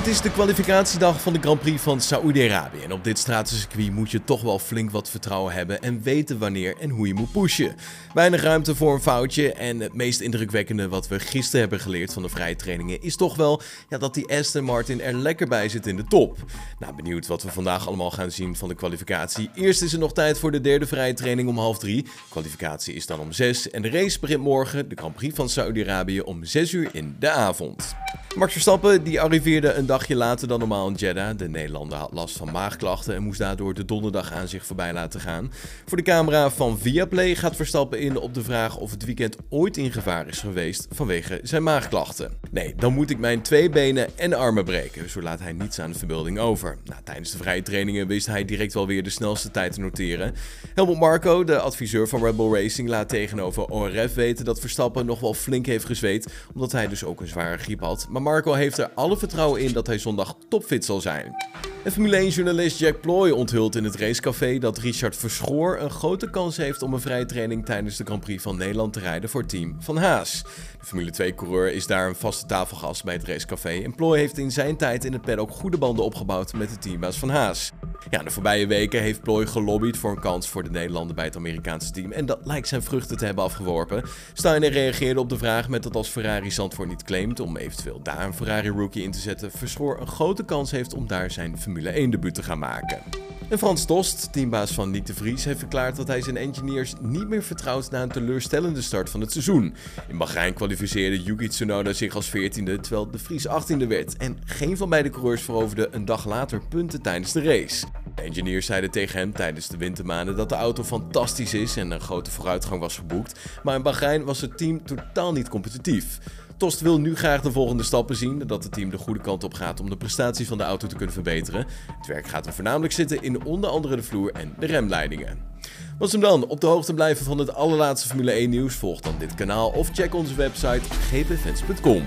Het is de kwalificatiedag van de Grand Prix van Saoedi-Arabië. En op dit stratencircuit moet je toch wel flink wat vertrouwen hebben en weten wanneer en hoe je moet pushen. Weinig ruimte voor een foutje. En het meest indrukwekkende wat we gisteren hebben geleerd van de vrije trainingen is toch wel ja, dat die Aston Martin er lekker bij zit in de top. Nou, benieuwd wat we vandaag allemaal gaan zien van de kwalificatie. Eerst is er nog tijd voor de derde vrije training om half drie. Kwalificatie is dan om zes. En de race begint morgen, de Grand Prix van Saoedi-Arabië, om zes uur in de avond. Max Verstappen die arriveerde een dagje later dan normaal in Jeddah. De Nederlander had last van maagklachten en moest daardoor de donderdag aan zich voorbij laten gaan. Voor de camera van Viaplay gaat Verstappen in op de vraag of het weekend ooit in gevaar is geweest vanwege zijn maagklachten. Nee, dan moet ik mijn twee benen en armen breken, zo laat hij niets aan de verbeelding over. Nou, tijdens de vrije trainingen wist hij direct wel weer de snelste tijd te noteren. Helmut Marco, de adviseur van Red Bull Racing, laat tegenover ORF weten dat Verstappen nog wel flink heeft gezweet, omdat hij dus ook een zware griep had. Maar Marco heeft er alle vertrouwen in dat hij zondag topfit zal zijn. En Formule 1-journalist Jack Ploy onthult in het racecafé dat Richard Verschoor een grote kans heeft om een vrije training tijdens de Grand Prix van Nederland te rijden voor team Van Haas. De Formule 2-coureur is daar een vaste tafelgast bij het racecafé en Ploy heeft in zijn tijd in het paddock goede banden opgebouwd met de teambaas Van Haas. Ja, de voorbije weken heeft Ploy gelobbyd voor een kans voor de Nederlander bij het Amerikaanse team en dat lijkt zijn vruchten te hebben afgeworpen. Steiner reageerde op de vraag met dat als Ferrari Zandvoort niet claimt om eventueel daar een Ferrari rookie in te zetten, Verschoor een grote kans heeft om daar zijn Formule 1 debuut te gaan maken. En Frans Tost, teambaas van Nick de Vries, heeft verklaard dat hij zijn engineers niet meer vertrouwt na een teleurstellende start van het seizoen. In Bahrein kwalificeerde Yuki Tsunoda zich als 14e, terwijl de Vries 18e werd. En geen van beide coureurs veroverde een dag later punten tijdens de race. De engineers zeiden tegen hem tijdens de wintermaanden dat de auto fantastisch is en een grote vooruitgang was geboekt, maar in Bahrein was het team totaal niet competitief. Tost wil nu graag de volgende stappen zien, dat het team de goede kant op gaat om de prestatie van de auto te kunnen verbeteren. Het werk gaat er voornamelijk zitten in onder andere de vloer en de remleidingen. Was hem dan? Op de hoogte blijven van het allerlaatste Formule 1 nieuws? Volg dan dit kanaal of check onze website gpfans.com.